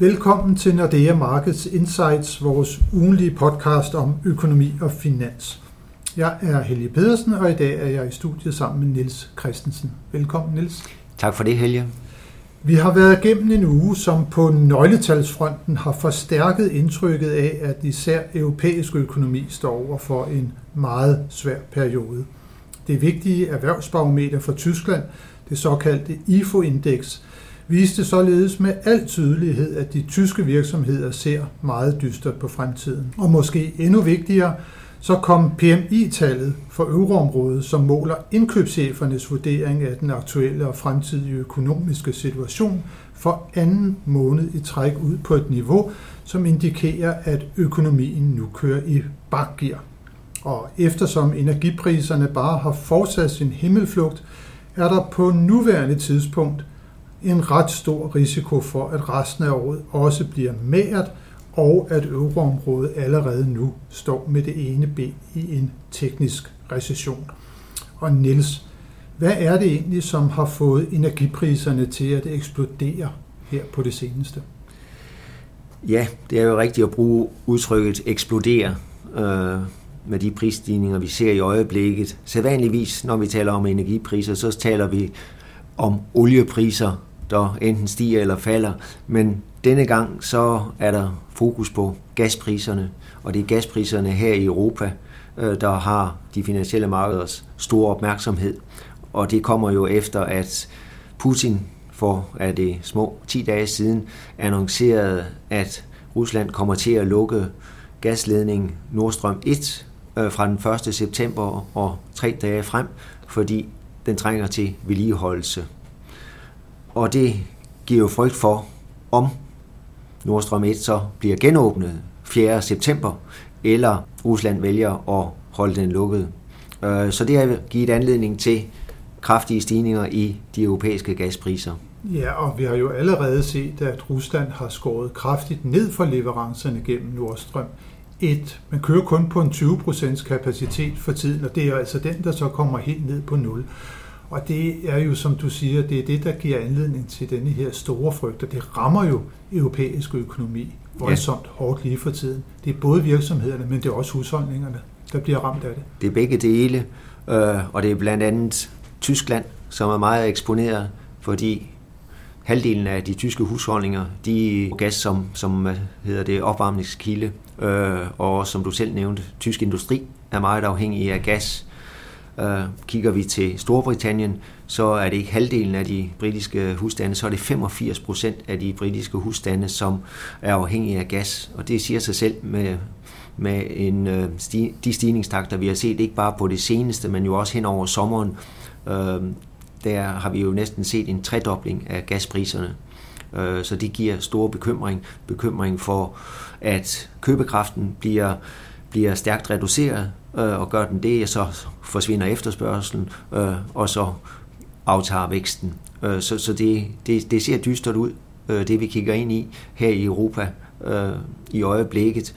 Velkommen til Nordea Markets Insights, vores ugenlige podcast om økonomi og finans. Jeg er Helge Pedersen, og i dag er jeg i studiet sammen med Nils Christensen. Velkommen, Nils. Tak for det, Helge. Vi har været igennem en uge, som på nøgletalsfronten har forstærket indtrykket af, at især europæisk økonomi står over for en meget svær periode. Det vigtige erhvervsbarometer for Tyskland, det såkaldte IFO-indeks, viste således med al tydelighed, at de tyske virksomheder ser meget dystert på fremtiden. Og måske endnu vigtigere, så kom PMI-tallet for euroområdet, som måler indkøbschefernes vurdering af den aktuelle og fremtidige økonomiske situation, for anden måned i træk ud på et niveau, som indikerer, at økonomien nu kører i bakgear. Og eftersom energipriserne bare har fortsat sin himmelflugt, er der på nuværende tidspunkt en ret stor risiko for, at resten af året også bliver mært, og at euroområdet allerede nu står med det ene ben i en teknisk recession. Og Niels, hvad er det egentlig, som har fået energipriserne til at eksplodere her på det seneste? Ja, det er jo rigtigt at bruge udtrykket eksplodere øh, med de prisstigninger, vi ser i øjeblikket. Sædvanligvis, når vi taler om energipriser, så taler vi om oliepriser, der enten stiger eller falder. Men denne gang så er der fokus på gaspriserne, og det er gaspriserne her i Europa, øh, der har de finansielle markeders store opmærksomhed. Og det kommer jo efter, at Putin for er det små 10 dage siden annoncerede, at Rusland kommer til at lukke gasledningen Nordstrøm 1 øh, fra den 1. september og tre dage frem, fordi den trænger til vedligeholdelse. Og det giver jo frygt for, om Nordstrøm 1 så bliver genåbnet 4. september, eller Rusland vælger at holde den lukket. Øh, så det har givet anledning til kraftige stigninger i de europæiske gaspriser. Ja, og vi har jo allerede set, at Rusland har skåret kraftigt ned for leverancerne gennem Nordstrøm 1. Man kører kun på en 20% kapacitet for tiden, og det er altså den, der så kommer helt ned på 0. Og det er jo, som du siger, det er det, der giver anledning til denne her store frygt, og det rammer jo europæisk økonomi voldsomt ja. hårdt lige for tiden. Det er både virksomhederne, men det er også husholdningerne, der bliver ramt af det. Det er begge dele, øh, og det er blandt andet Tyskland, som er meget eksponeret, fordi halvdelen af de tyske husholdninger, de gas som, som hedder det, opvarmningskilde, øh, og som du selv nævnte, tysk industri er meget afhængig af gas. Øh, kigger vi til Storbritannien, så er det ikke halvdelen af de britiske husstande, så er det 85 procent af de britiske husstande, som er afhængige af gas. Og det siger sig selv med, med en, øh, de stigningstakter, vi har set, ikke bare på det seneste, men jo også hen over sommeren. Øh, der har vi jo næsten set en tredobling af gaspriserne. Så det giver stor bekymring. Bekymring for, at købekraften bliver, bliver stærkt reduceret, øh, og gør den det, så forsvinder efterspørgselen, øh, og så aftager væksten. Øh, så så det, det, det ser dystert ud, øh, det vi kigger ind i her i Europa øh, i øjeblikket.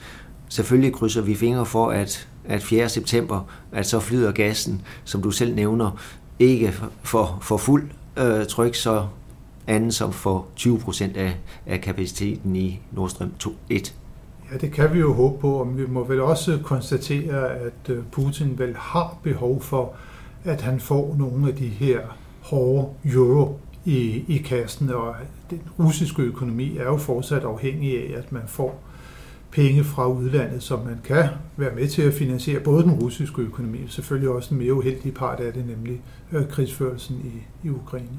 Selvfølgelig krydser vi fingre for, at, at 4. september, at så flyder gassen, som du selv nævner, ikke for, for fuld øh, tryk, så anden som for 20 procent af, af kapaciteten i Nordstrøm 2, 1. Ja, det kan vi jo håbe på, og vi må vel også konstatere, at øh, Putin vel har behov for, at han får nogle af de her hårde euro i, i kassen, og den russiske økonomi er jo fortsat afhængig af, at man får penge fra udlandet, som man kan være med til at finansiere både den russiske økonomi, og selvfølgelig også den mere uheldige part af det, nemlig øh, krigsførelsen i, i Ukraine.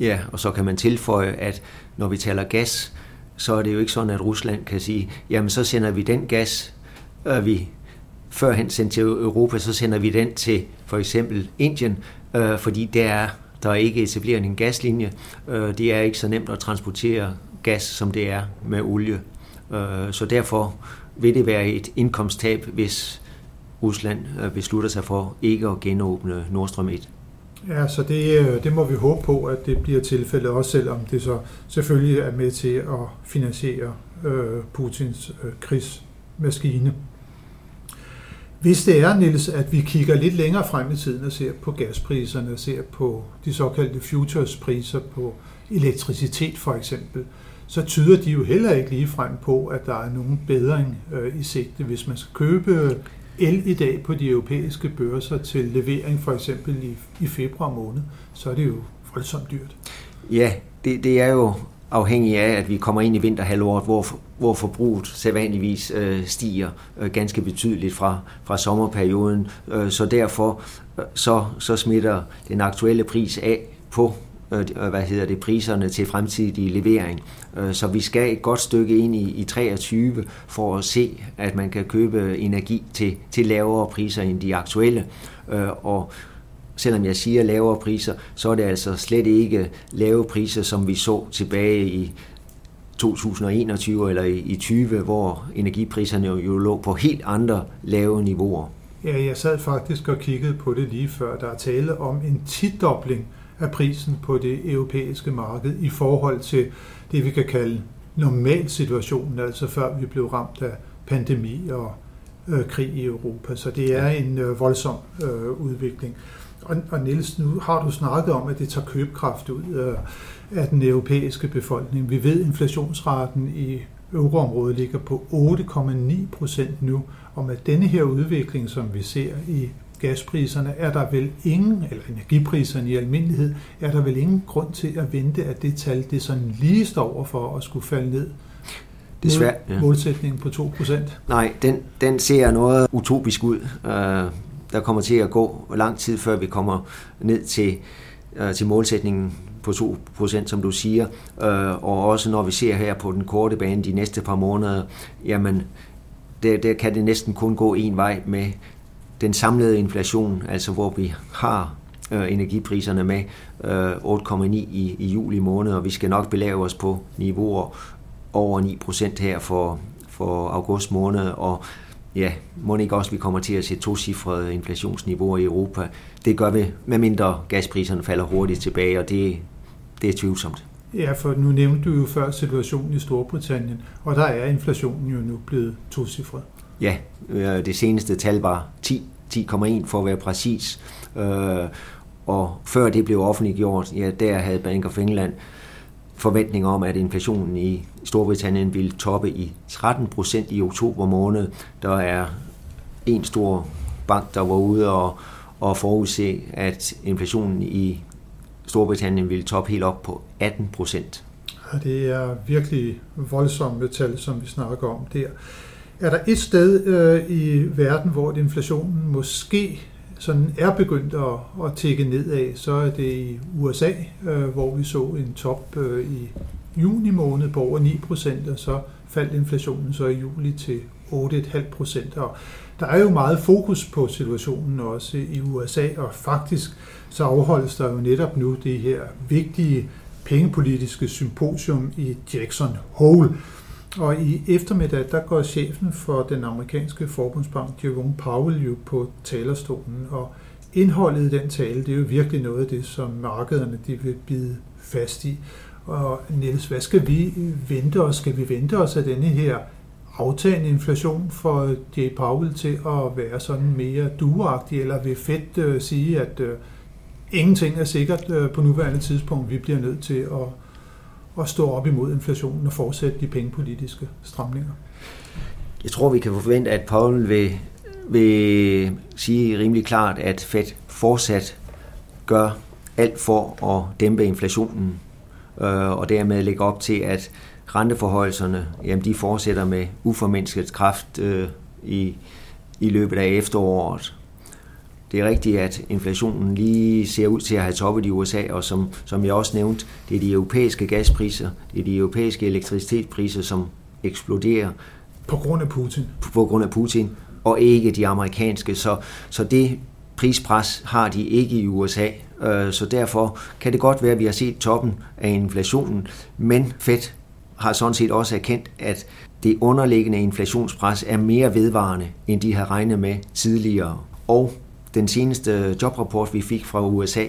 Ja, og så kan man tilføje, at når vi taler gas, så er det jo ikke sådan, at Rusland kan sige, jamen så sender vi den gas, øh, vi førhen sendte til Europa, så sender vi den til for eksempel Indien, øh, fordi der er der er ikke etableret en gaslinje. Øh, det er ikke så nemt at transportere gas, som det er med olie. Øh, så derfor vil det være et indkomsttab, hvis Rusland øh, beslutter sig for ikke at genåbne Nordstrøm 1. Ja, så det, øh, det må vi håbe på, at det bliver tilfældet, også selvom det så selvfølgelig er med til at finansiere øh, Putins øh, krigsmaskine. Hvis det er, Niels, at vi kigger lidt længere frem i tiden og ser på gaspriserne, ser på de såkaldte futures-priser på elektricitet for eksempel, så tyder de jo heller ikke lige frem på, at der er nogen bedring øh, i sigte. Hvis man skal købe el i dag på de europæiske børser til levering for eksempel i, i februar måned, så er det jo voldsomt dyrt. Ja, det, det er jo afhængig af, at vi kommer ind i vinterhalvåret, hvor, hvor forbruget sædvanligvis øh, stiger øh, ganske betydeligt fra, fra sommerperioden. Øh, så derfor øh, så, så smitter den aktuelle pris af på Øh, øh, hvad hedder det, priserne til fremtidig levering. Øh, så vi skal et godt stykke ind i, i 23 for at se, at man kan købe energi til, til lavere priser end de aktuelle. Øh, og selvom jeg siger lavere priser, så er det altså slet ikke lave priser, som vi så tilbage i 2021 eller i 20, hvor energipriserne jo lå på helt andre lave niveauer. Ja, jeg sad faktisk og kiggede på det lige før. Der er tale om en tidobling af prisen på det europæiske marked i forhold til det, vi kan kalde normalsituationen, altså før vi blev ramt af pandemi og øh, krig i Europa. Så det er en øh, voldsom øh, udvikling. Og, og Niels, nu har du snakket om, at det tager købekraft ud øh, af den europæiske befolkning. Vi ved, at inflationsraten i euroområdet ligger på 8,9 procent nu, og med denne her udvikling, som vi ser i gaspriserne, er der vel ingen, eller energipriserne i almindelighed, er der vel ingen grund til at vente, at det tal det sådan lige står over for at skulle falde ned Desværre, ja. målsætningen på 2%? Nej, den, den ser noget utopisk ud. Uh, der kommer til at gå lang tid, før vi kommer ned til, uh, til målsætningen på 2%, som du siger. Uh, og også når vi ser her på den korte bane de næste par måneder, jamen, der, der kan det næsten kun gå en vej med den samlede inflation, altså hvor vi har øh, energipriserne med øh, 8,9 i, i juli måned, og vi skal nok belave os på niveauer over 9% her for, for august måned, og ja, må ikke også, vi kommer til at se tocifrede inflationsniveauer i Europa. Det gør vi, medmindre gaspriserne falder hurtigt tilbage, og det, det er tvivlsomt. Ja, for nu nævnte du jo før situationen i Storbritannien, og der er inflationen jo nu blevet tocifret. Ja, øh, det seneste tal var 10, 10,1 for at være præcis. Øh, og før det blev offentliggjort, ja, der havde Bank of England forventning om, at inflationen i Storbritannien ville toppe i 13 procent i oktober måned. Der er en stor bank, der var ude og, og forudse, at inflationen i Storbritannien ville toppe helt op på 18 procent. Ja, det er virkelig voldsomme tal, som vi snakker om der. Er der et sted øh, i verden, hvor inflationen måske sådan er begyndt at, at tække nedad, så er det i USA, øh, hvor vi så en top øh, i juni måned på over 9%, og så faldt inflationen så i juli til 8,5%. Og der er jo meget fokus på situationen også i USA, og faktisk så afholdes der jo netop nu det her vigtige pengepolitiske symposium i Jackson Hole, og i eftermiddag, der går chefen for den amerikanske forbundsbank, Jerome Powell, jo på talerstolen, og indholdet i den tale, det er jo virkelig noget af det, som markederne de vil bide fast i. Og Niels, hvad skal vi vente os? Skal vi vente os af denne her aftagende inflation for J. Powell til at være sådan mere duagtig, eller vil Fed øh, sige, at øh, ingenting er sikkert øh, på nuværende tidspunkt, vi bliver nødt til at at stå op imod inflationen og fortsætte de pengepolitiske stramninger? Jeg tror, vi kan forvente, at Powell vil, vil sige rimelig klart, at Fed fortsat gør alt for at dæmpe inflationen, øh, og dermed lægge op til, at renteforhøjelserne jamen, de fortsætter med uformindsket kraft øh, i, i løbet af efteråret. Det er rigtigt, at inflationen lige ser ud til at have toppet i USA, og som, som jeg også nævnte, det er de europæiske gaspriser, det er de europæiske elektricitetspriser, som eksploderer. På grund af Putin? På, på grund af Putin, og ikke de amerikanske. Så, så det prispres har de ikke i USA, øh, så derfor kan det godt være, at vi har set toppen af inflationen, men Fed har sådan set også erkendt, at det underliggende inflationspres er mere vedvarende, end de har regnet med tidligere. Og den seneste jobrapport, vi fik fra USA,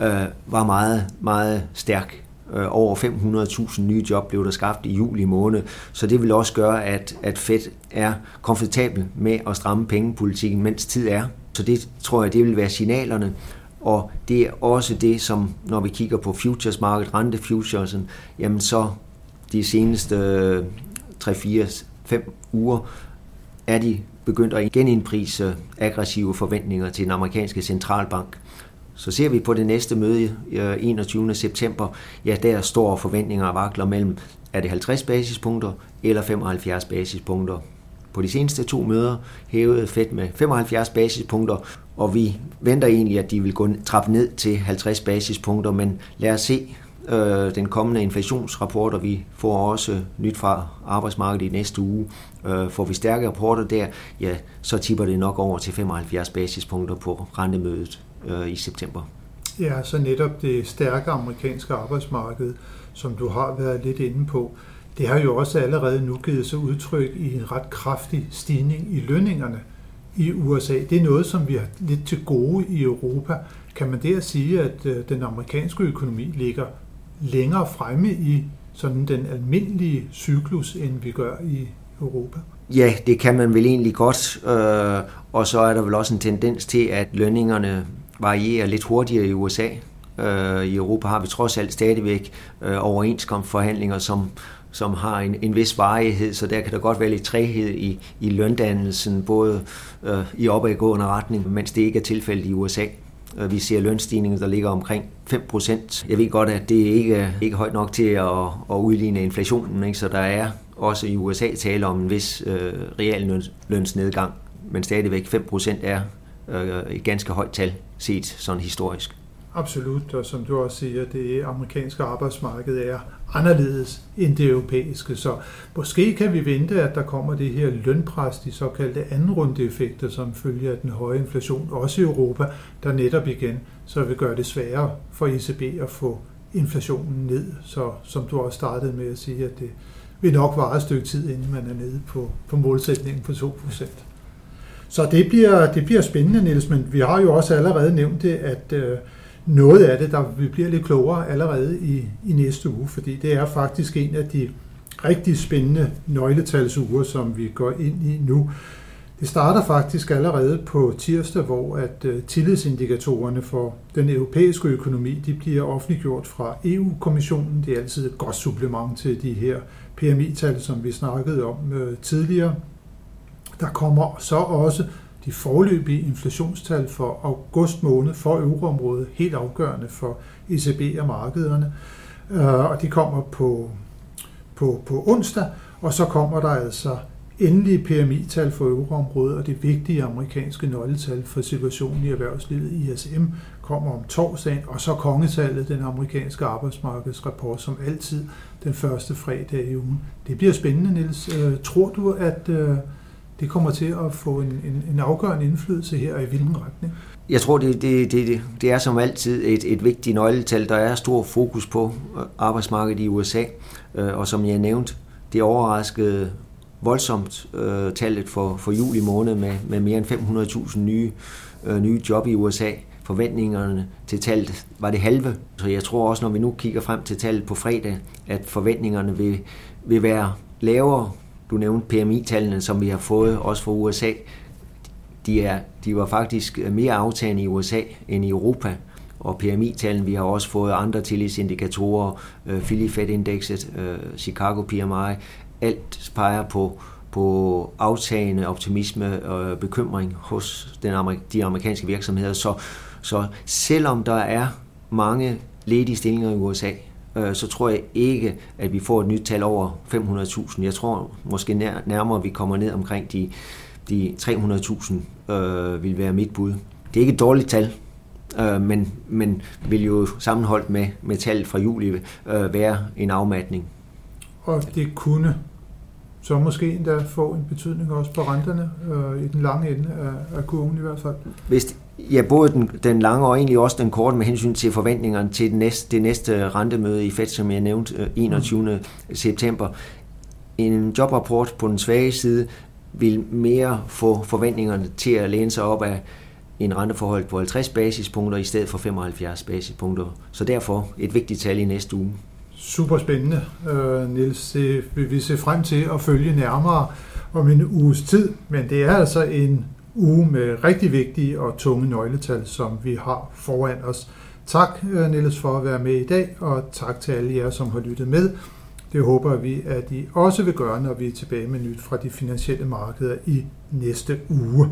øh, var meget, meget stærk. Øh, over 500.000 nye job blev der skabt i juli måned, så det vil også gøre, at, at Fed er komfortabel med at stramme pengepolitikken, mens tid er. Så det tror jeg, det vil være signalerne. og det er også det, som når vi kigger på futures market, rente futuresen, jamen så de seneste 3, 4, 5 uger er de begyndt at genindprise aggressive forventninger til den amerikanske centralbank. Så ser vi på det næste møde eh, 21. September, ja, der står forventninger og vakler mellem, er det 50 basispunkter eller 75 basispunkter. På de seneste to møder hævede Fed med 75 basispunkter, og vi venter egentlig, at de vil gå trappe ned til 50 basispunkter, men lad os se øh, den kommende inflationsrapport, og vi får også nyt fra arbejdsmarkedet i næste uge. Øh, får vi stærke rapporter der, ja, så tipper det nok over til 75 basispunkter på rentemødet øh, i september. Ja, så netop det stærke amerikanske arbejdsmarked, som du har været lidt inde på, det har jo også allerede nu givet sig udtryk i en ret kraftig stigning i lønningerne i USA. Det er noget, som vi har lidt til gode i Europa. Kan man der sige, at øh, den amerikanske økonomi ligger længere fremme i sådan den almindelige cyklus, end vi gør i Europa? Ja, det kan man vel egentlig godt, øh, og så er der vel også en tendens til, at lønningerne varierer lidt hurtigere i USA. Øh, I Europa har vi trods alt stadigvæk øh, overenskomstforhandlinger, som som har en, en vis varighed, så der kan der godt være lidt træhed i, i løndannelsen, både øh, i opadgående retning, mens det ikke er tilfældet i USA. Øh, vi ser lønstigninger, der ligger omkring 5%. Jeg ved godt, at det ikke er ikke højt nok til at, at udligne inflationen, ikke? så der er også i USA tale om en vis øh, real lønsnedgang, men stadigvæk 5% er øh, et ganske højt tal set sådan historisk. Absolut, og som du også siger, det amerikanske arbejdsmarked er anderledes end det europæiske, så måske kan vi vente, at der kommer det her lønpres, de såkaldte andenrunde-effekter, som følger af den høje inflation, også i Europa, der netop igen så vil gøre det sværere for ECB at få inflationen ned. Så som du også startede med at sige, at det vil nok vare et stykke tid, inden man er nede på, på målsætningen på 2%. Så det bliver, det bliver spændende, Niels, men vi har jo også allerede nævnt det, at øh, noget af det, der vi bliver lidt klogere allerede i, i næste uge, fordi det er faktisk en af de rigtig spændende nøgletalsuger, som vi går ind i nu. Det starter faktisk allerede på tirsdag, hvor at øh, tillidsindikatorerne for den europæiske økonomi de bliver offentliggjort fra EU-kommissionen. Det er altid et godt supplement til de her PMI-tal, som vi snakkede om øh, tidligere. Der kommer så også de forløbige inflationstal for august måned for euroområdet helt afgørende for ECB og markederne. Øh, og de kommer på, på, på onsdag, og så kommer der altså endelige PMI-tal for euroområdet og det vigtige amerikanske nøgletal for situationen i erhvervslivet ISM kommer om torsdagen, og så kongetallet, den amerikanske arbejdsmarkedsrapport, som altid den første fredag i ugen. Det bliver spændende, Niels. Øh, tror du, at øh, det kommer til at få en, en, en afgørende indflydelse her, og i hvilken retning? Jeg tror, det, det, det, det er som altid et, et vigtigt nøgletal. Der er stor fokus på arbejdsmarkedet i USA, øh, og som jeg nævnte, det overraskede voldsomt øh, tallet for, for juli måned med, med mere end 500.000 nye, øh, nye job i USA. Forventningerne til tallet var det halve, så jeg tror også, når vi nu kigger frem til tallet på fredag, at forventningerne vil, vil være lavere du nævnte PMI-tallene, som vi har fået også fra USA. De, er, de var faktisk mere aftagende i USA end i Europa. Og PMI-tallene, vi har også fået andre tillidsindikatorer, øh, Philly Fed-indekset, øh, Chicago PMI, alt peger på, på aftagende optimisme og bekymring hos den, de amerikanske virksomheder. Så, så selvom der er mange ledige stillinger i USA, øh, så tror jeg ikke, at vi får et nyt tal over 500.000. Jeg tror måske nærmere, at vi kommer ned omkring de, de 300.000 øh, vil være mit bud. Det er ikke et dårligt tal, øh, men, men vil jo sammenholdt med, med tallet fra juli øh, være en afmatning. Og det kunne så måske endda få en betydning også på renterne øh, i den lange ende af, af kurven i hvert fald. Hvis, ja, både den, den lange og egentlig også den korte med hensyn til forventningerne til det næste, det næste rentemøde i Fed, som jeg nævnte øh, 21. Mm. september. En jobrapport på den svage side vil mere få forventningerne til at læne sig op af en renteforhold på 50 basispunkter i stedet for 75 basispunkter. Så derfor et vigtigt tal i næste uge. Super spændende, Nils. Øh, Niels. Det vil vi se frem til at følge nærmere om en uges tid, men det er altså en uge med rigtig vigtige og tunge nøgletal, som vi har foran os. Tak, øh, Niels, for at være med i dag, og tak til alle jer, som har lyttet med. Det håber vi, at I også vil gøre, når vi er tilbage med nyt fra de finansielle markeder i næste uge.